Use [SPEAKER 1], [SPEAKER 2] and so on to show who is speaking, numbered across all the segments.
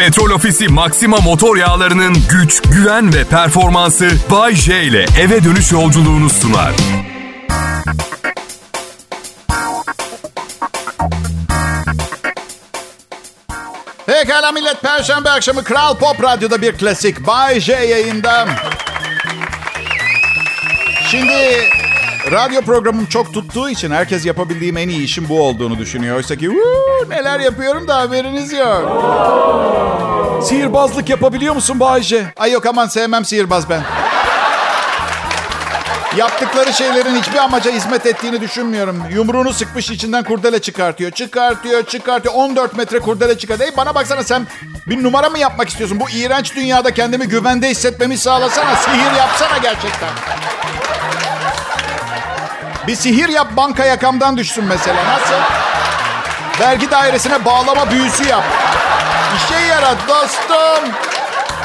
[SPEAKER 1] Petrol Ofisi Maxima motor yağlarının güç, güven ve performansı Bay J ile eve dönüş yolculuğunu sunar.
[SPEAKER 2] Pekala millet Perşembe akşamı Kral Pop Radyo'da bir klasik Bay J yayında. Şimdi radyo programım çok tuttuğu için herkes yapabildiğim en iyi işin bu olduğunu düşünüyor. Oysa ki "Uuu, neler yapıyorum da haberiniz yok.
[SPEAKER 3] Sihirbazlık yapabiliyor musun Bayce?
[SPEAKER 2] Ay yok aman sevmem sihirbaz ben. Yaptıkları şeylerin hiçbir amaca hizmet ettiğini düşünmüyorum. Yumruğunu sıkmış içinden kurdele çıkartıyor. Çıkartıyor, çıkartıyor. 14 metre kurdele çıkartıyor. Ey bana baksana sen bir numara mı yapmak istiyorsun? Bu iğrenç dünyada kendimi güvende hissetmemi sağlasana. Sihir yapsana gerçekten. Bir sihir yap banka yakamdan düşsün mesela. Nasıl? Vergi dairesine bağlama büyüsü yap. İşe yarat dostum.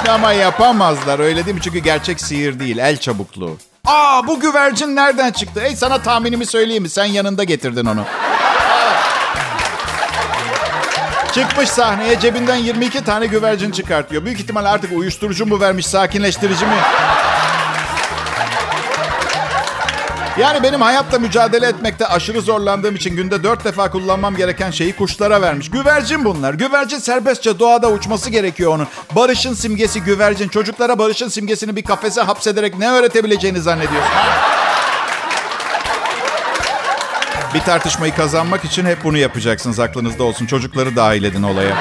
[SPEAKER 2] Ama yapamazlar öyle değil mi? Çünkü gerçek sihir değil, el çabukluğu. Aa bu güvercin nereden çıktı? Ey sana tahminimi söyleyeyim mi? Sen yanında getirdin onu. Çıkmış sahneye cebinden 22 tane güvercin çıkartıyor. Büyük ihtimal artık uyuşturucu mu vermiş, sakinleştirici mi? Yani benim hayatla mücadele etmekte aşırı zorlandığım için günde dört defa kullanmam gereken şeyi kuşlara vermiş. Güvercin bunlar. Güvercin serbestçe doğada uçması gerekiyor onun. Barışın simgesi güvercin. Çocuklara barışın simgesini bir kafese hapsederek ne öğretebileceğini zannediyorsun? Bir tartışmayı kazanmak için hep bunu yapacaksınız aklınızda olsun. Çocukları dahil edin olaya.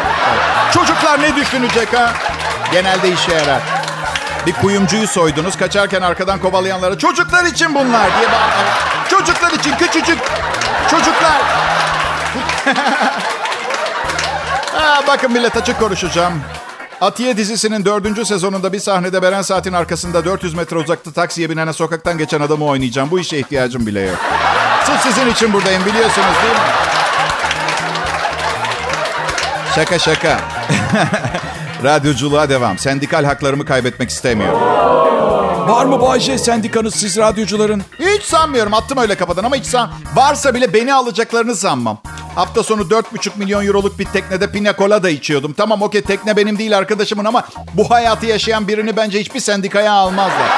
[SPEAKER 2] Çocuklar ne düşünecek ha? Genelde işe yarar. Bir kuyumcuyu soydunuz. Kaçarken arkadan kovalayanlara çocuklar için bunlar diye bağırıyor. Çocuklar için küçücük çocuklar. ha, bakın millet açık konuşacağım. Atiye dizisinin dördüncü sezonunda bir sahnede Beren Saat'in arkasında 400 metre uzakta taksiye binene sokaktan geçen adamı oynayacağım. Bu işe ihtiyacım bile yok. Sırf sizin için buradayım biliyorsunuz değil mi? Şaka şaka. Radyoculuğa devam. Sendikal haklarımı kaybetmek istemiyorum.
[SPEAKER 3] Var mı Bayce sendikanız siz radyocuların?
[SPEAKER 2] Hiç sanmıyorum. Attım öyle kafadan ama hiç san... Varsa bile beni alacaklarını sanmam. Hafta sonu 4,5 milyon euroluk bir teknede pina colada içiyordum. Tamam okey tekne benim değil arkadaşımın ama bu hayatı yaşayan birini bence hiçbir sendikaya almazlar.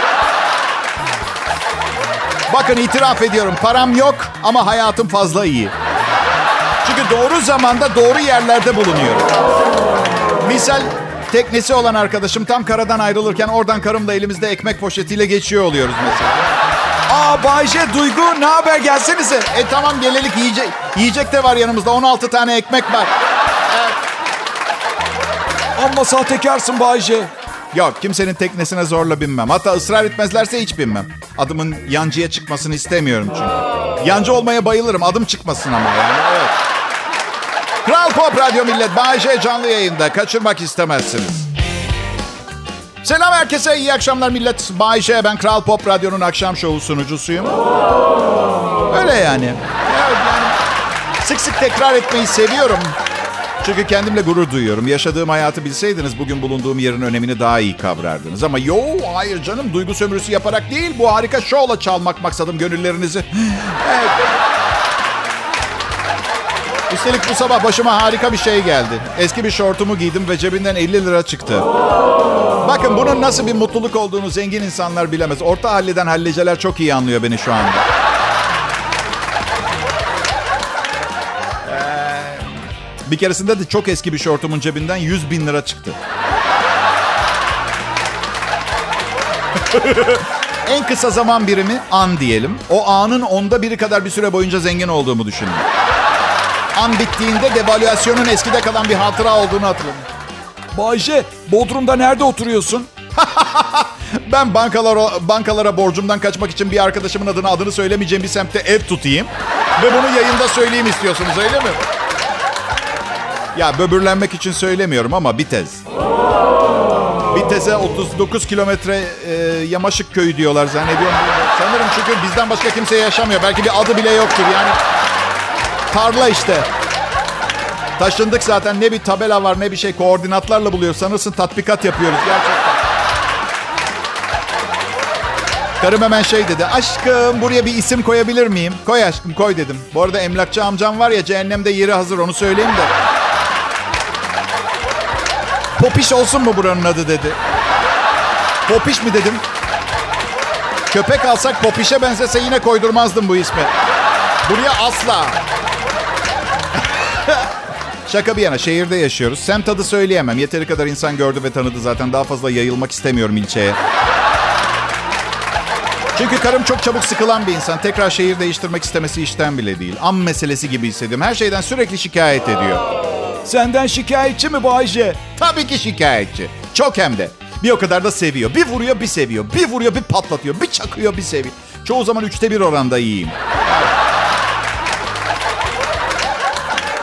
[SPEAKER 2] Bakın itiraf ediyorum param yok ama hayatım fazla iyi. Çünkü doğru zamanda doğru yerlerde bulunuyorum. Misal teknesi olan arkadaşım tam karadan ayrılırken oradan karımla elimizde ekmek poşetiyle geçiyor oluyoruz mesela.
[SPEAKER 3] Aa Bayce Duygu ne haber gelsenize.
[SPEAKER 2] E tamam gelelik yiyecek, yiyecek de var yanımızda 16 tane ekmek var.
[SPEAKER 3] Amma sahtekarsın Bayce.
[SPEAKER 2] Yok kimsenin teknesine zorla binmem. Hatta ısrar etmezlerse hiç binmem. Adımın yancıya çıkmasını istemiyorum çünkü. Yancı olmaya bayılırım adım çıkmasın ama yani evet. Kral Pop Radyo Millet Bay J canlı yayında kaçırmak istemezsiniz. Selam herkese iyi akşamlar millet. Bay J ben Kral Pop Radyo'nun akşam şovu sunucusuyum. Öyle yani. Evet yani sık sık tekrar etmeyi seviyorum. Çünkü kendimle gurur duyuyorum. Yaşadığım hayatı bilseydiniz bugün bulunduğum yerin önemini daha iyi kavrardınız. Ama yo hayır canım duygu sömürüsü yaparak değil bu harika şovla çalmak maksadım gönüllerinizi. evet. Üstelik bu sabah başıma harika bir şey geldi. Eski bir şortumu giydim ve cebinden 50 lira çıktı. Bakın bunun nasıl bir mutluluk olduğunu zengin insanlar bilemez. Orta halliden halliceler çok iyi anlıyor beni şu anda. Ee, bir keresinde de çok eski bir şortumun cebinden 100 bin lira çıktı. en kısa zaman birimi an diyelim. O anın onda biri kadar bir süre boyunca zengin olduğumu düşünün. An bittiğinde devalüasyonun eskide kalan bir hatıra olduğunu hatırladım.
[SPEAKER 3] Bayce Bodrum'da nerede oturuyorsun?
[SPEAKER 2] Ben bankalara, bankalara borcumdan kaçmak için bir arkadaşımın adını adını söylemeyeceğim bir semtte ev tutayım. Ve bunu yayında söyleyeyim istiyorsunuz öyle mi? Ya böbürlenmek için söylemiyorum ama Bitez. Bitez'e 39 kilometre e, Yamaşık köyü diyorlar zannediyorum. Sanırım çünkü bizden başka kimse yaşamıyor. Belki bir adı bile yoktur yani. Tarla işte. Taşındık zaten ne bir tabela var ne bir şey koordinatlarla buluyor. Sanırsın tatbikat yapıyoruz gerçekten. Karım hemen şey dedi. Aşkım buraya bir isim koyabilir miyim? Koy aşkım koy dedim. Bu arada emlakçı amcam var ya cehennemde yeri hazır onu söyleyeyim de. Popiş olsun mu buranın adı dedi. Popiş mi dedim. Köpek alsak Popiş'e benzese yine koydurmazdım bu ismi. Buraya asla. Şaka bir yana şehirde yaşıyoruz. Semt adı söyleyemem. Yeteri kadar insan gördü ve tanıdı zaten. Daha fazla yayılmak istemiyorum ilçeye. Çünkü karım çok çabuk sıkılan bir insan. Tekrar şehir değiştirmek istemesi işten bile değil. Am meselesi gibi hissediyorum. Her şeyden sürekli şikayet ediyor.
[SPEAKER 3] Senden şikayetçi mi Bayce?
[SPEAKER 2] Tabii ki şikayetçi. Çok hem de. Bir o kadar da seviyor. Bir vuruyor bir seviyor. Bir vuruyor bir patlatıyor. Bir çakıyor bir seviyor. Çoğu zaman üçte bir oranda iyiyim.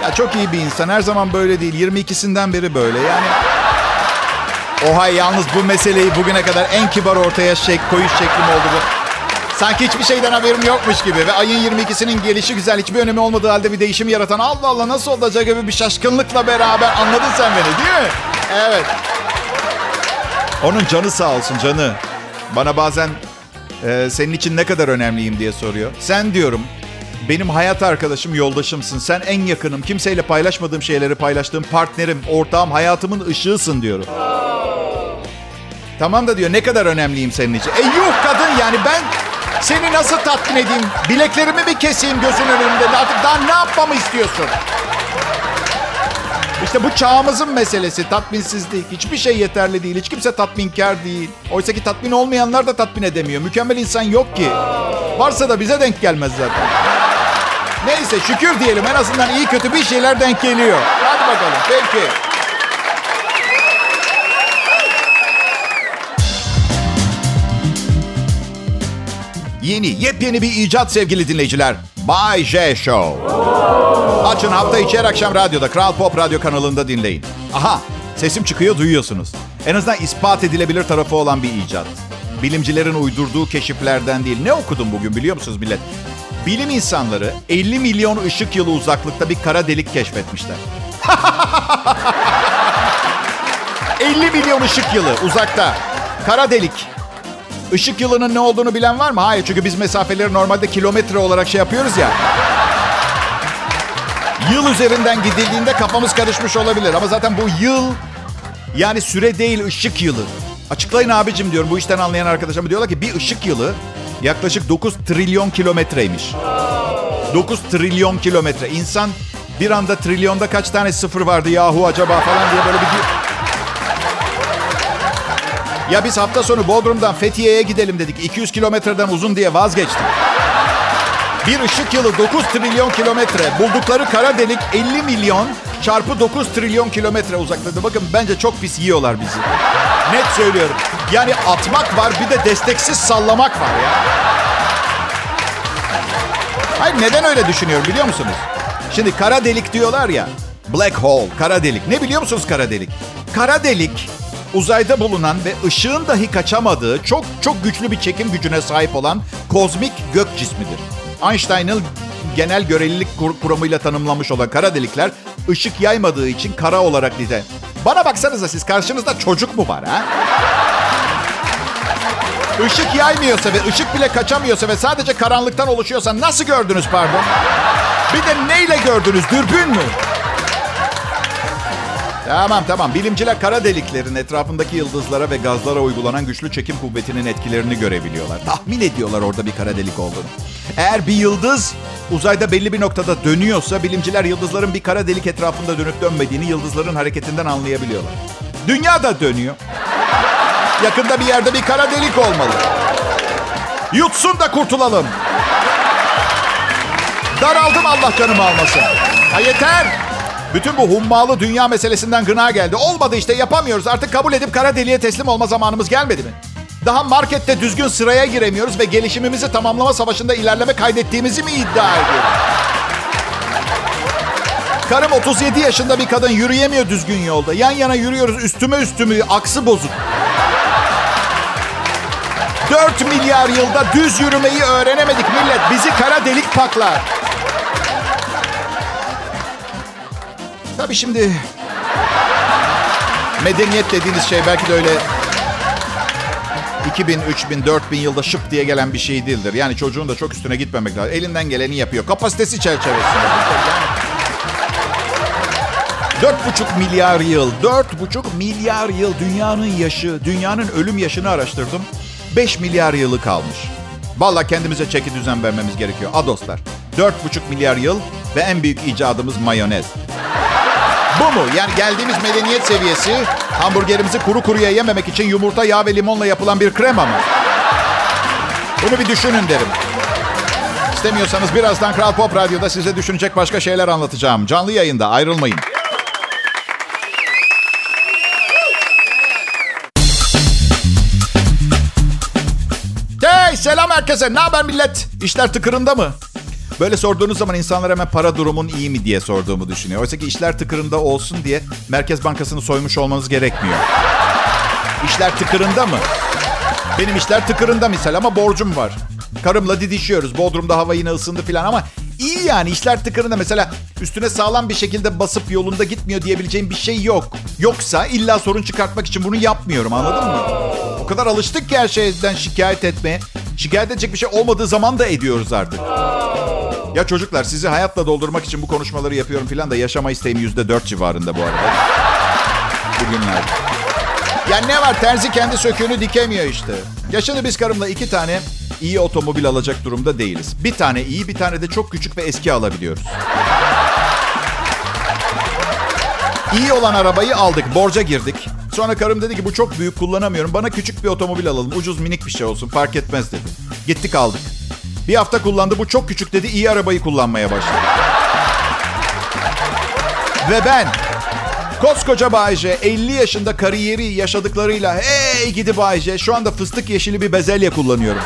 [SPEAKER 2] Ya çok iyi bir insan. Her zaman böyle değil. 22'sinden beri böyle. Yani Oha yalnız bu meseleyi bugüne kadar en kibar ortaya şek, koyuş şeklim oldu bu. Sanki hiçbir şeyden haberim yokmuş gibi. Ve ayın 22'sinin gelişi güzel hiçbir önemi olmadığı halde bir değişim yaratan Allah Allah nasıl olacak gibi bir şaşkınlıkla beraber anladın sen beni değil mi? Evet. Onun canı sağ olsun canı. Bana bazen e, senin için ne kadar önemliyim diye soruyor. Sen diyorum benim hayat arkadaşım, yoldaşımsın. Sen en yakınım. Kimseyle paylaşmadığım şeyleri paylaştığım partnerim, ortağım, hayatımın ışığısın diyorum. Tamam da diyor ne kadar önemliyim senin için. E yuh kadın yani ben seni nasıl tatmin edeyim? Bileklerimi mi keseyim gözün önünde? Artık daha ne yapmamı istiyorsun? İşte bu çağımızın meselesi tatminsizlik. Hiçbir şey yeterli değil. Hiç kimse tatminkar değil. Oysa ki tatmin olmayanlar da tatmin edemiyor. Mükemmel insan yok ki. Varsa da bize denk gelmez zaten. Neyse şükür diyelim en azından iyi kötü bir şeyler denk geliyor. Hadi bakalım peki. Yeni, yepyeni bir icat sevgili dinleyiciler. Bay J Show. Açın hafta içi her akşam radyoda, Kral Pop Radyo kanalında dinleyin. Aha, sesim çıkıyor duyuyorsunuz. En azından ispat edilebilir tarafı olan bir icat. Bilimcilerin uydurduğu keşiflerden değil. Ne okudum bugün biliyor musunuz millet? Bilim insanları 50 milyon ışık yılı uzaklıkta bir kara delik keşfetmişler. 50 milyon ışık yılı uzakta. Kara delik. Işık yılının ne olduğunu bilen var mı? Hayır çünkü biz mesafeleri normalde kilometre olarak şey yapıyoruz ya. Yıl üzerinden gidildiğinde kafamız karışmış olabilir. Ama zaten bu yıl yani süre değil ışık yılı. Açıklayın abicim diyorum bu işten anlayan arkadaşlarım diyorlar ki bir ışık yılı yaklaşık 9 trilyon kilometreymiş. 9 trilyon kilometre. İnsan bir anda trilyonda kaç tane sıfır vardı yahu acaba falan diye böyle bir... Ya biz hafta sonu Bodrum'dan Fethiye'ye gidelim dedik. 200 kilometreden uzun diye vazgeçtik. Bir ışık yılı 9 trilyon kilometre. Buldukları kara delik 50 milyon çarpı 9 trilyon kilometre uzaklıkta. Bakın bence çok pis yiyorlar bizi. Net söylüyorum. Yani atmak var bir de desteksiz sallamak var ya. Hayır neden öyle düşünüyorum biliyor musunuz? Şimdi kara delik diyorlar ya. Black hole, kara delik. Ne biliyor musunuz kara delik? Kara delik uzayda bulunan ve ışığın dahi kaçamadığı çok çok güçlü bir çekim gücüne sahip olan kozmik gök cismidir. Einstein'ın genel görelilik kur- kuramıyla tanımlanmış olan kara delikler ışık yaymadığı için kara olarak nite. Bana baksanıza siz karşınızda çocuk mu var ha? Işık yaymıyorsa ve ışık bile kaçamıyorsa ve sadece karanlıktan oluşuyorsa nasıl gördünüz pardon? Bir de neyle gördünüz? Dürbün mü? Tamam tamam. Bilimciler kara deliklerin etrafındaki yıldızlara ve gazlara uygulanan güçlü çekim kuvvetinin etkilerini görebiliyorlar. Tahmin ediyorlar orada bir kara delik olduğunu. Eğer bir yıldız uzayda belli bir noktada dönüyorsa bilimciler yıldızların bir kara delik etrafında dönüp dönmediğini yıldızların hareketinden anlayabiliyorlar. Dünya da dönüyor. Yakında bir yerde bir kara delik olmalı. Yutsun da kurtulalım. Daraldım Allah canımı almasın. Ha yeter. Bütün bu hummalı dünya meselesinden gına geldi. Olmadı işte yapamıyoruz. Artık kabul edip kara deliğe teslim olma zamanımız gelmedi mi? Daha markette düzgün sıraya giremiyoruz ve gelişimimizi tamamlama savaşında ilerleme kaydettiğimizi mi iddia ediyoruz? Karım 37 yaşında bir kadın yürüyemiyor düzgün yolda. Yan yana yürüyoruz üstüme üstümü aksı bozuk. 4 milyar yılda düz yürümeyi öğrenemedik millet. Bizi kara delik paklar. Tabii şimdi medeniyet dediğiniz şey belki de öyle 2000, 3000, 4000 yılda şıp diye gelen bir şey değildir. Yani çocuğun da çok üstüne gitmemek lazım. Elinden geleni yapıyor. Kapasitesi çerçevesinde. Dört buçuk milyar yıl, dört buçuk milyar yıl dünyanın yaşı, dünyanın ölüm yaşını araştırdım. Beş milyar yılı kalmış. Vallahi kendimize çeki düzen vermemiz gerekiyor. A dostlar. Dört buçuk milyar yıl ve en büyük icadımız mayonez. Bu mu? Yani geldiğimiz medeniyet seviyesi hamburgerimizi kuru kuruya yememek için yumurta, yağ ve limonla yapılan bir krema mı? Bunu bir düşünün derim. İstemiyorsanız birazdan Kral Pop Radyo'da size düşünecek başka şeyler anlatacağım. Canlı yayında ayrılmayın. Herkese. Ne haber millet? İşler tıkırında mı? Böyle sorduğunuz zaman insanlar hemen para durumun iyi mi diye sorduğumu düşünüyor. Oysa ki işler tıkırında olsun diye Merkez Bankası'nı soymuş olmanız gerekmiyor. İşler tıkırında mı? Benim işler tıkırında misal ama borcum var. Karımla didişiyoruz. Bodrum'da hava yine ısındı falan ama iyi yani işler tıkırında. Mesela üstüne sağlam bir şekilde basıp yolunda gitmiyor diyebileceğim bir şey yok. Yoksa illa sorun çıkartmak için bunu yapmıyorum anladın mı? O kadar alıştık ki her şeyden şikayet etmeye. Şikayet edecek bir şey olmadığı zaman da ediyoruz artık. Ya çocuklar sizi hayatla doldurmak için bu konuşmaları yapıyorum falan da yaşama isteğim yüzde dört civarında bu arada. Bugünlerde. Ya ne var terzi kendi söküğünü dikemiyor işte. Ya şimdi biz karımla iki tane iyi otomobil alacak durumda değiliz. Bir tane iyi bir tane de çok küçük ve eski alabiliyoruz. İyi olan arabayı aldık, borca girdik. Sonra karım dedi ki bu çok büyük kullanamıyorum. Bana küçük bir otomobil alalım. Ucuz minik bir şey olsun fark etmez dedi. Gittik aldık. Bir hafta kullandı bu çok küçük dedi. iyi arabayı kullanmaya başladı. Ve ben koskoca Bayce 50 yaşında kariyeri yaşadıklarıyla hey gidi Bayce şu anda fıstık yeşili bir bezelye kullanıyorum.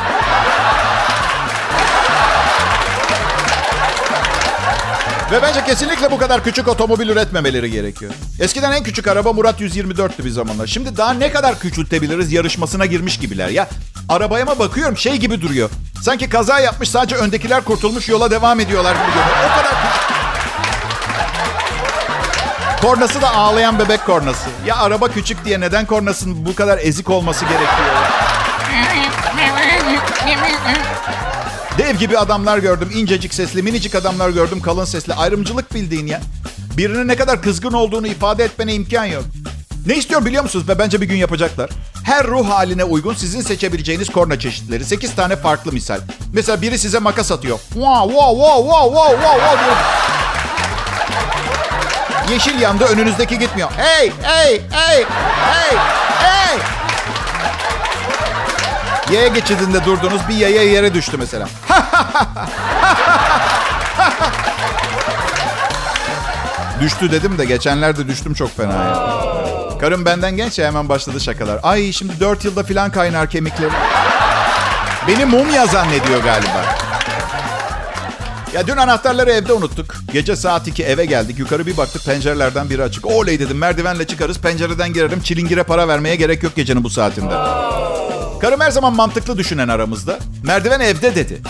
[SPEAKER 2] Ve bence kesinlikle bu kadar küçük otomobil üretmemeleri gerekiyor. Eskiden en küçük araba Murat 124'tü bir zamanlar. Şimdi daha ne kadar küçültebiliriz yarışmasına girmiş gibiler. Ya arabaya mı bakıyorum şey gibi duruyor. Sanki kaza yapmış sadece öndekiler kurtulmuş yola devam ediyorlar gibi görünüyor. O kadar küçük. Kornası da ağlayan bebek kornası. Ya araba küçük diye neden kornasının bu kadar ezik olması gerekiyor? Dev gibi adamlar gördüm. incecik sesli, minicik adamlar gördüm. Kalın sesli. Ayrımcılık bildiğin ya. Birinin ne kadar kızgın olduğunu ifade etmene imkan yok. Ne istiyorum biliyor musunuz? Ve bence bir gün yapacaklar. Her ruh haline uygun sizin seçebileceğiniz korna çeşitleri. 8 tane farklı misal. Mesela biri size makas atıyor. Wow, wow, wow, wow, wow, wow, wow. Yeşil yandı önünüzdeki gitmiyor. Hey, hey, hey, hey, hey. Yaya geçidinde durdunuz bir yaya yere düştü mesela. Düştü dedim de geçenlerde düştüm çok fena ya. Karım benden genç ya hemen başladı şakalar. Ay şimdi 4 yılda filan kaynar kemikleri. Beni mumya zannediyor galiba. Ya dün anahtarları evde unuttuk. Gece saat 2 eve geldik. Yukarı bir baktık pencerelerden biri açık. Oley dedim merdivenle çıkarız pencereden girerim. Çilingire para vermeye gerek yok gecenin bu saatinde. Karım her zaman mantıklı düşünen aramızda. Merdiven evde dedi.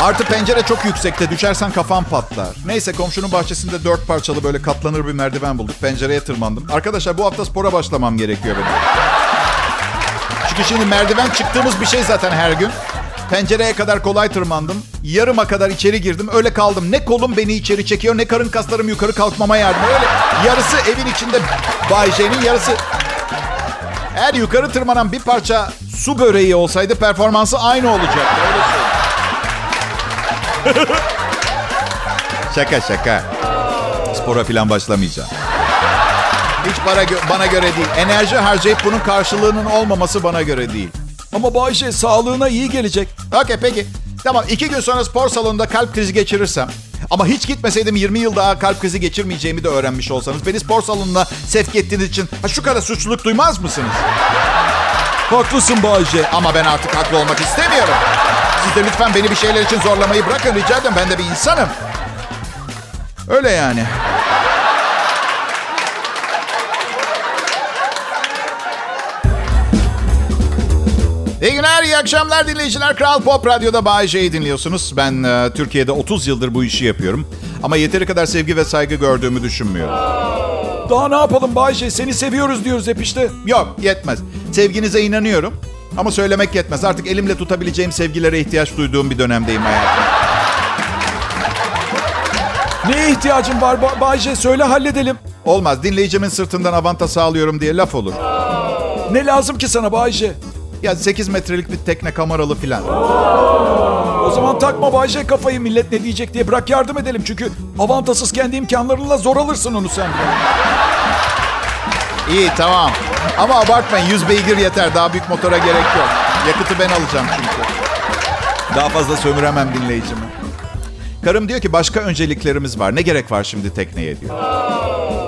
[SPEAKER 2] Artı pencere çok yüksekte. Düşersen kafan patlar. Neyse komşunun bahçesinde dört parçalı böyle katlanır bir merdiven bulduk. Pencereye tırmandım. Arkadaşlar bu hafta spora başlamam gerekiyor benim. Çünkü şimdi merdiven çıktığımız bir şey zaten her gün. Pencereye kadar kolay tırmandım. Yarıma kadar içeri girdim. Öyle kaldım. Ne kolum beni içeri çekiyor ne karın kaslarım yukarı kalkmama yardım. Öyle yarısı evin içinde Bay J'nin yarısı... Eğer yukarı tırmanan bir parça su böreği olsaydı performansı aynı olacaktı. Şaka şaka. Spora falan başlamayacağım. Hiç para gö- bana göre değil. Enerji harcayıp bunun karşılığının olmaması bana göre değil.
[SPEAKER 3] Ama Bayşe sağlığına iyi gelecek.
[SPEAKER 2] Okey peki. Tamam iki gün sonra spor salonunda kalp krizi geçirirsem ama hiç gitmeseydim 20 yıl daha kalp krizi geçirmeyeceğimi de öğrenmiş olsanız beni spor salonuna sevk ettiğiniz için ha, şu kadar suçluluk duymaz mısınız?
[SPEAKER 3] Haklısın Bayşe.
[SPEAKER 2] Ama ben artık haklı olmak istemiyorum. Siz de lütfen beni bir şeyler için zorlamayı bırakın rica ederim. Ben de bir insanım. Öyle yani. İyi günler, iyi akşamlar dinleyiciler. Kral Pop Radyo'da Bay J'yi dinliyorsunuz. Ben e, Türkiye'de 30 yıldır bu işi yapıyorum. Ama yeteri kadar sevgi ve saygı gördüğümü düşünmüyorum.
[SPEAKER 3] Daha ne yapalım Bayşe? Seni seviyoruz diyoruz hep işte.
[SPEAKER 2] Yok, yetmez. Sevginize inanıyorum. Ama söylemek yetmez. Artık elimle tutabileceğim sevgilere ihtiyaç duyduğum bir dönemdeyim hayatım.
[SPEAKER 3] Neye ihtiyacın var ba- Bay J? Söyle halledelim.
[SPEAKER 2] Olmaz. Dinleyicimin sırtından avanta sağlıyorum diye laf olur.
[SPEAKER 3] Ne lazım ki sana Bay J?
[SPEAKER 2] Ya 8 metrelik bir tekne kameralı filan.
[SPEAKER 3] O zaman takma Bay J kafayı millet ne diyecek diye bırak yardım edelim. Çünkü avantasız kendi imkanlarınla zor alırsın onu sen.
[SPEAKER 2] İyi tamam. Ama abartmayın 100 beygir yeter. Daha büyük motora gerek yok. Yakıtı ben alacağım çünkü. Daha fazla sömüremem dinleyicimi. Karım diyor ki başka önceliklerimiz var. Ne gerek var şimdi tekneye diyor.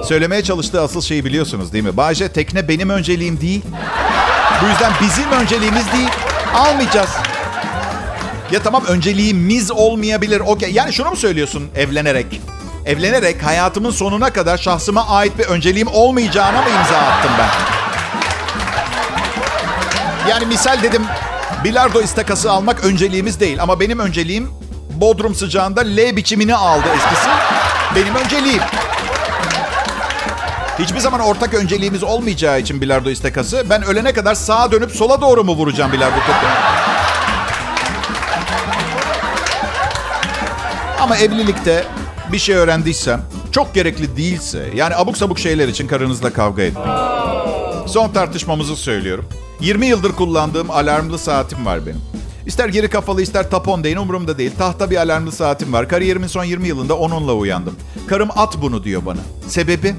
[SPEAKER 2] Söylemeye çalıştığı asıl şeyi biliyorsunuz değil mi? Bahçe tekne benim önceliğim değil. Bu yüzden bizim önceliğimiz değil. Almayacağız. Ya tamam önceliğimiz olmayabilir. Okey. Yani şunu mu söylüyorsun evlenerek? Evlenerek hayatımın sonuna kadar şahsıma ait bir önceliğim olmayacağına mı imza attım ben? Yani misal dedim bilardo istakası almak önceliğimiz değil. Ama benim önceliğim Bodrum sıcağında L biçimini aldı eskisi. Benim önceliğim. Hiçbir zaman ortak önceliğimiz olmayacağı için bilardo istakası. Ben ölene kadar sağa dönüp sola doğru mu vuracağım bilardo topunu? Ama evlilikte bir şey öğrendiysem çok gerekli değilse yani abuk sabuk şeyler için karınızla kavga etmeyin. Son tartışmamızı söylüyorum. 20 yıldır kullandığım alarmlı saatim var benim. İster geri kafalı ister tapon deyin umurumda değil. Tahta bir alarmlı saatim var. Kariyerimin son 20 yılında onunla uyandım. Karım at bunu diyor bana. Sebebi?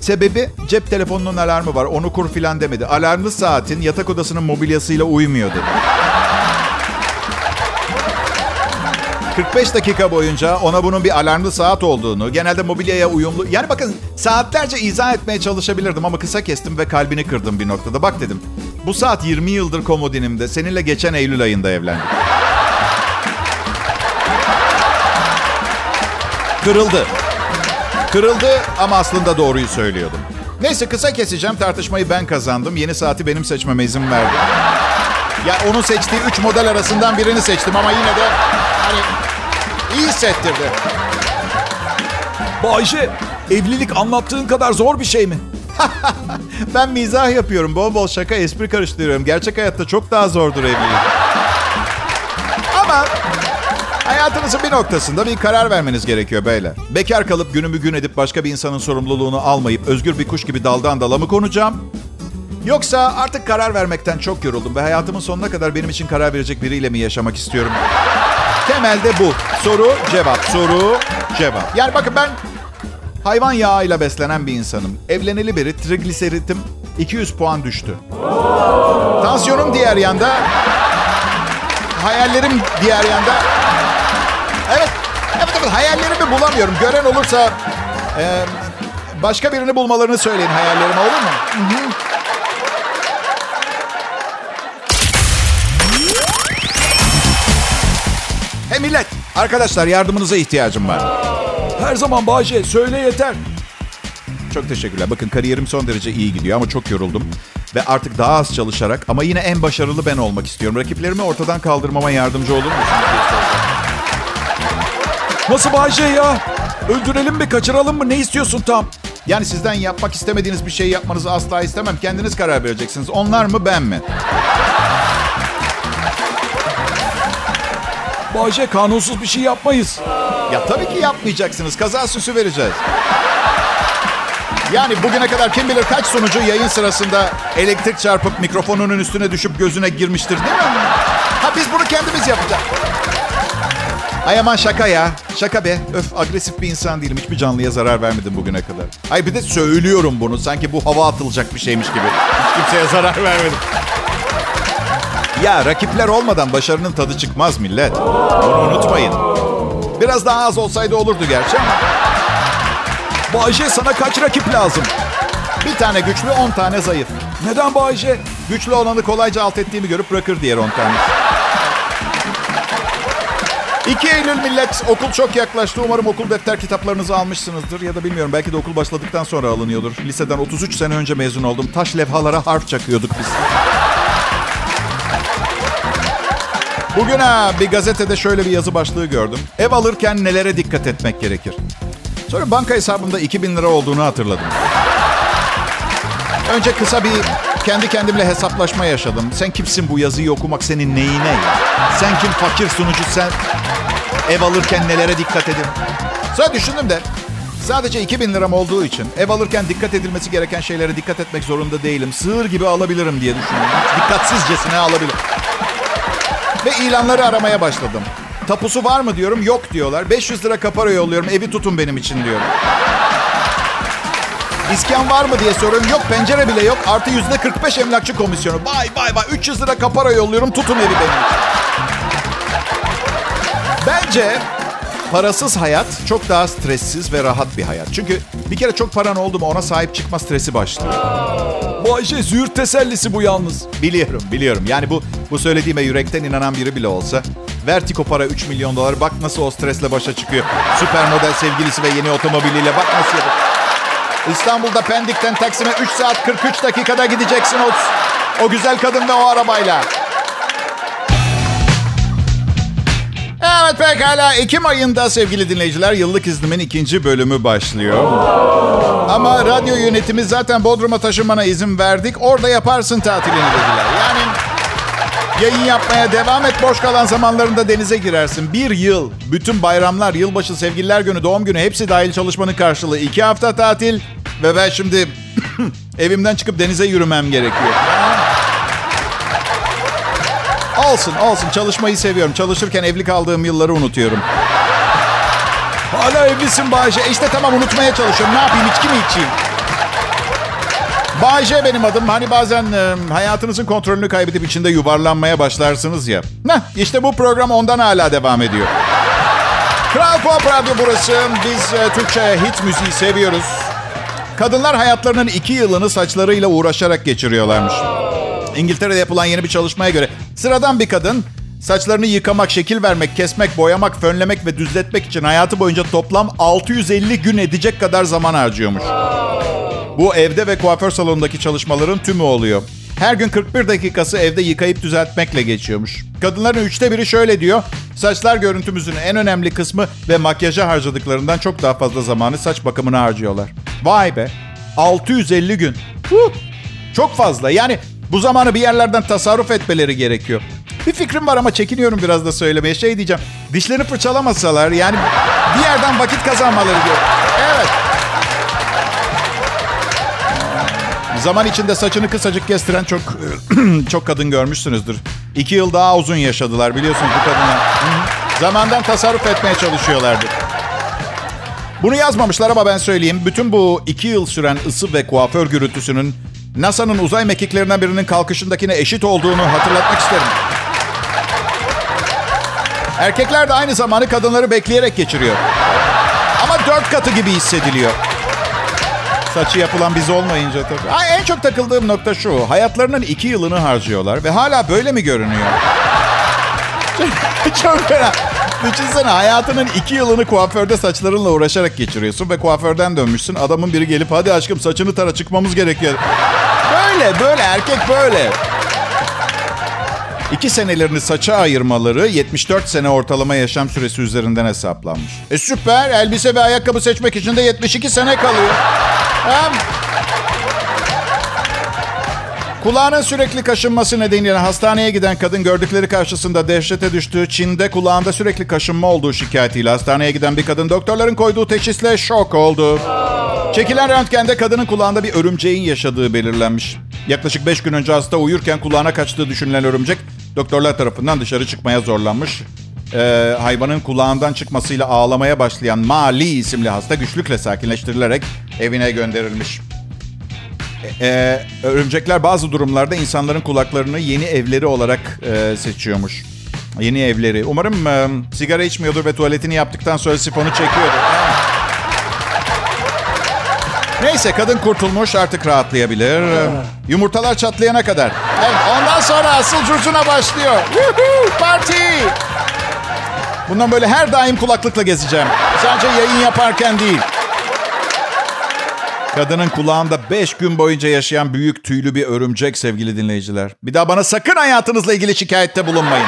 [SPEAKER 2] Sebebi cep telefonunun alarmı var. Onu kur filan demedi. Alarmlı saatin yatak odasının mobilyasıyla uymuyor dedi. 45 dakika boyunca ona bunun bir alarmlı saat olduğunu, genelde mobilyaya uyumlu... Yani bakın saatlerce izah etmeye çalışabilirdim ama kısa kestim ve kalbini kırdım bir noktada. Bak dedim, bu saat 20 yıldır komodinimde. Seninle geçen Eylül ayında evlendim. Kırıldı. Kırıldı ama aslında doğruyu söylüyordum. Neyse kısa keseceğim. Tartışmayı ben kazandım. Yeni saati benim seçmeme izin verdi. Ya onun seçtiği 3 model arasından birini seçtim ama yine de hani iyi hissettirdi.
[SPEAKER 3] Bay J, evlilik anlattığın kadar zor bir şey mi?
[SPEAKER 2] Ben mizah yapıyorum. Bol bol şaka, espri karıştırıyorum. Gerçek hayatta çok daha zordur evlilik. Ama hayatınızın bir noktasında bir karar vermeniz gerekiyor beyler. Bekar kalıp günümü gün edip başka bir insanın sorumluluğunu almayıp özgür bir kuş gibi daldan dala mı konacağım? Yoksa artık karar vermekten çok yoruldum ve hayatımın sonuna kadar benim için karar verecek biriyle mi yaşamak istiyorum? Temelde bu. Soru, cevap, soru, cevap. Yani bakın ben hayvan yağıyla beslenen bir insanım. Evleneli beri trigliseritim 200 puan düştü. Tansiyonum diğer yanda. Hayallerim diğer yanda. Evet, evet, evet hayallerimi bulamıyorum. Gören olursa e, başka birini bulmalarını söyleyin hayallerime olur mu? Hey arkadaşlar yardımınıza ihtiyacım var.
[SPEAKER 3] Her zaman J, söyle yeter.
[SPEAKER 2] Çok teşekkürler. Bakın kariyerim son derece iyi gidiyor ama çok yoruldum. Ve artık daha az çalışarak ama yine en başarılı ben olmak istiyorum. Rakiplerimi ortadan kaldırmama yardımcı olur soracağım.
[SPEAKER 3] Nasıl J ya? Öldürelim mi, kaçıralım mı? Ne istiyorsun tam?
[SPEAKER 2] Yani sizden yapmak istemediğiniz bir şey yapmanızı asla istemem. Kendiniz karar vereceksiniz. Onlar mı ben mi?
[SPEAKER 3] J, kanunsuz bir şey yapmayız.
[SPEAKER 2] Ya tabii ki yapmayacaksınız. Kaza süsü vereceğiz. Yani bugüne kadar kim bilir kaç sunucu yayın sırasında elektrik çarpıp mikrofonunun üstüne düşüp gözüne girmiştir değil mi? Ha biz bunu kendimiz yapacağız. Ay aman şaka ya. Şaka be. Öf agresif bir insan değilim. Hiçbir canlıya zarar vermedim bugüne kadar. Ay bir de söylüyorum bunu. Sanki bu hava atılacak bir şeymiş gibi. Hiç kimseye zarar vermedim. Ya rakipler olmadan başarının tadı çıkmaz millet. Bunu unutmayın. Biraz daha az olsaydı olurdu gerçi ama.
[SPEAKER 3] Bay J, sana kaç rakip lazım?
[SPEAKER 2] Bir tane güçlü, on tane zayıf.
[SPEAKER 3] Neden Bay J?
[SPEAKER 2] Güçlü olanı kolayca alt ettiğimi görüp bırakır diğer on tane. 2 Eylül millet. Okul çok yaklaştı. Umarım okul defter kitaplarınızı almışsınızdır. Ya da bilmiyorum belki de okul başladıktan sonra alınıyordur. Liseden 33 sene önce mezun oldum. Taş levhalara harf çakıyorduk biz. Bugün ha bir gazetede şöyle bir yazı başlığı gördüm. Ev alırken nelere dikkat etmek gerekir? Sonra banka hesabımda 2000 lira olduğunu hatırladım. Önce kısa bir kendi kendimle hesaplaşma yaşadım. Sen kimsin bu yazıyı okumak senin neyine ya? Sen kim fakir sunucu sen ev alırken nelere dikkat edin? Sonra düşündüm de sadece 2000 liram olduğu için ev alırken dikkat edilmesi gereken şeylere dikkat etmek zorunda değilim. Sığır gibi alabilirim diye düşündüm. Dikkatsizcesine alabilirim. Ve ilanları aramaya başladım. Tapusu var mı diyorum. Yok diyorlar. 500 lira kapara yolluyorum. Evi tutun benim için diyorum. İskan var mı diye soruyorum. Yok pencere bile yok. Artı yüzde 45 emlakçı komisyonu. Vay vay vay. 300 lira kapara yolluyorum. Tutun evi benim için. Bence parasız hayat çok daha stressiz ve rahat bir hayat. Çünkü bir kere çok paran oldu mu ona sahip çıkma stresi başlıyor.
[SPEAKER 3] Bayşe züğürt tesellisi bu yalnız.
[SPEAKER 2] Biliyorum, biliyorum. Yani bu bu söylediğime yürekten inanan biri bile olsa Vertigo para 3 milyon dolar. Bak nasıl o stresle başa çıkıyor. Süper model sevgilisi ve yeni otomobiliyle. Bak nasıl yapıyor. İstanbul'da Pendik'ten Taksim'e 3 saat 43 dakikada gideceksin o, o güzel kadın ve o arabayla. Evet pekala. Ekim ayında sevgili dinleyiciler yıllık iznimin ikinci bölümü başlıyor. Ama radyo yönetimi zaten Bodrum'a taşınmana izin verdik. Orada yaparsın tatilini dediler. Yani yayın yapmaya devam et. Boş kalan zamanlarında denize girersin. Bir yıl, bütün bayramlar, yılbaşı, sevgililer günü, doğum günü hepsi dahil çalışmanın karşılığı. iki hafta tatil ve ben şimdi evimden çıkıp denize yürümem gerekiyor. Olsun olsun çalışmayı seviyorum. Çalışırken evli kaldığım yılları unutuyorum.
[SPEAKER 3] Hala evlisin Bayşe.
[SPEAKER 2] İşte tamam unutmaya çalışıyorum. Ne yapayım içki mi içeyim? Bayce benim adım. Hani bazen e, hayatınızın kontrolünü kaybedip içinde yuvarlanmaya başlarsınız ya. Heh, işte bu program ondan hala devam ediyor. Kral Pop Radyo burası. Biz e, Türkçe hit müziği seviyoruz. Kadınlar hayatlarının iki yılını saçlarıyla uğraşarak geçiriyorlarmış. İngiltere'de yapılan yeni bir çalışmaya göre sıradan bir kadın saçlarını yıkamak, şekil vermek, kesmek, boyamak, fönlemek ve düzletmek için hayatı boyunca toplam 650 gün edecek kadar zaman harcıyormuş. Bu evde ve kuaför salonundaki çalışmaların tümü oluyor. Her gün 41 dakikası evde yıkayıp düzeltmekle geçiyormuş. Kadınların üçte biri şöyle diyor. Saçlar görüntümüzün en önemli kısmı ve makyaja harcadıklarından çok daha fazla zamanı saç bakımına harcıyorlar. Vay be. 650 gün. Çok fazla. Yani bu zamanı bir yerlerden tasarruf etmeleri gerekiyor. Bir fikrim var ama çekiniyorum biraz da söylemeye. Şey diyeceğim. Dişlerini fırçalamasalar yani bir yerden vakit kazanmaları diyor. Evet. Zaman içinde saçını kısacık kestiren çok çok kadın görmüşsünüzdür. İki yıl daha uzun yaşadılar biliyorsunuz bu kadınlar. Zamandan tasarruf etmeye çalışıyorlardı. Bunu yazmamışlar ama ben söyleyeyim. Bütün bu iki yıl süren ısı ve kuaför gürültüsünün NASA'nın uzay mekiklerinden birinin kalkışındakine eşit olduğunu hatırlatmak isterim. Erkekler de aynı zamanı kadınları bekleyerek geçiriyor. Ama dört katı gibi hissediliyor. Saçı yapılan biz olmayınca tabii. Ay, en çok takıldığım nokta şu. Hayatlarının iki yılını harcıyorlar ve hala böyle mi görünüyor? çok fena. Düşünsene hayatının iki yılını kuaförde saçlarınla uğraşarak geçiriyorsun ve kuaförden dönmüşsün. Adamın biri gelip hadi aşkım saçını tara çıkmamız gerekiyor. Böyle böyle erkek böyle. İki senelerini saça ayırmaları 74 sene ortalama yaşam süresi üzerinden hesaplanmış. E süper. Elbise ve ayakkabı seçmek için de 72 sene kalıyor. Hem... Kulağının sürekli kaşınması nedeniyle hastaneye giden kadın gördükleri karşısında dehşete düştüğü Çin'de kulağında sürekli kaşınma olduğu şikayetiyle hastaneye giden bir kadın doktorların koyduğu teşhisle şok oldu. Çekilen röntgende kadının kulağında bir örümceğin yaşadığı belirlenmiş. Yaklaşık 5 gün önce hasta uyurken kulağına kaçtığı düşünülen örümcek doktorlar tarafından dışarı çıkmaya zorlanmış. Ee, hayvanın kulağından çıkmasıyla ağlamaya başlayan Mali isimli hasta güçlükle sakinleştirilerek evine gönderilmiş. Ee, örümcekler bazı durumlarda insanların kulaklarını yeni evleri olarak e, seçiyormuş. Yeni evleri. Umarım e, sigara içmiyordur ve tuvaletini yaptıktan sonra sifonu çekiyordur. Neyse kadın kurtulmuş artık rahatlayabilir. Yumurtalar çatlayana kadar. Ondan sonra asıl curcuna başlıyor. Parti! Bundan böyle her daim kulaklıkla gezeceğim. Sadece yayın yaparken değil. Kadının kulağında 5 gün boyunca yaşayan büyük tüylü bir örümcek sevgili dinleyiciler. Bir daha bana sakın hayatınızla ilgili şikayette bulunmayın.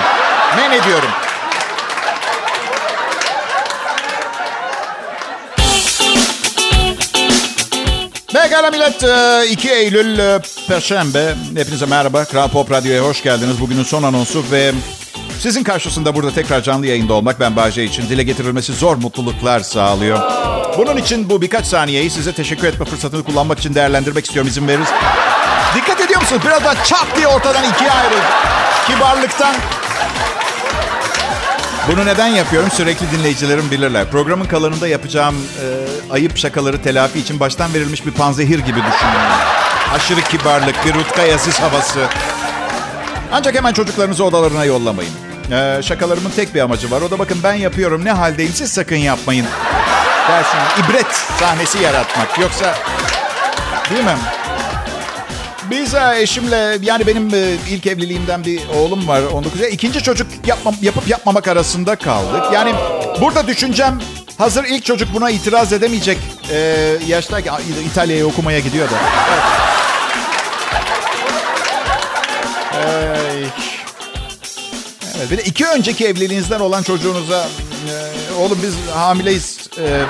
[SPEAKER 2] Men ediyorum. Pekala millet 2 Eylül e, Perşembe. Hepinize merhaba. Kral Pop Radyo'ya hoş geldiniz. Bugünün son anonsu ve Sizin karşısında burada tekrar canlı yayında olmak ben Bahçe için dile getirilmesi zor mutluluklar sağlıyor. Bunun için bu birkaç saniyeyi size teşekkür etme fırsatını kullanmak için değerlendirmek istiyorum izin veririz. Dikkat ediyor musunuz? Biraz daha çat diye ortadan ikiye ayrıldı. Kibarlıktan bunu neden yapıyorum? Sürekli dinleyicilerim bilirler. Programın kalanında yapacağım e, ayıp şakaları telafi için baştan verilmiş bir panzehir gibi düşünün. Aşırı kibarlık, bir Rutkay Aziz havası. Ancak hemen çocuklarınızı odalarına yollamayın. Ee, şakalarımın tek bir amacı var. O da bakın ben yapıyorum ne haldeyim siz sakın yapmayın. Dersiniz. İbret sahnesi yaratmak. Yoksa değil mi? Biz e, eşimle yani benim e, ilk evliliğimden bir oğlum var 19 ya ikinci çocuk yapmam, yapıp yapmamak arasında kaldık. Yani burada düşüncem hazır ilk çocuk buna itiraz edemeyecek e, yaşta İtalya'ya okumaya gidiyor da. Evet. Evet, iki önceki evliliğinizden olan çocuğunuza e, oğlum biz hamileyiz e,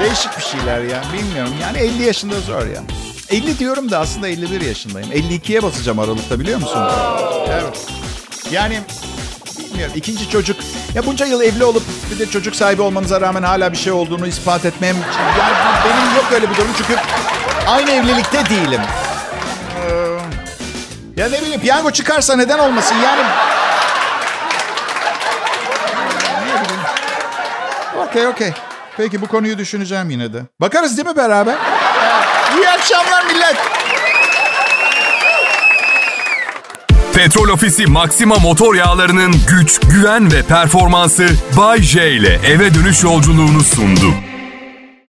[SPEAKER 2] Değişik bir şeyler ya. Bilmiyorum. Yani 50 yaşında zor ya. 50 diyorum da aslında 51 yaşındayım. 52'ye basacağım Aralık'ta biliyor musun? Evet. Yani bilmiyorum. İkinci çocuk. Ya bunca yıl evli olup bir de çocuk sahibi olmanıza rağmen hala bir şey olduğunu ispat etmem. Yani benim yok öyle bir durum çünkü aynı evlilikte değilim. Ee, ya ne bileyim piyango çıkarsa neden olmasın yani. Okey okey. Peki bu konuyu düşüneceğim yine de. Bakarız değil mi beraber? İyi akşamlar millet.
[SPEAKER 1] Petrol Ofisi Maxima motor yağlarının güç, güven ve performansı Bay J ile eve dönüş yolculuğunu sundu.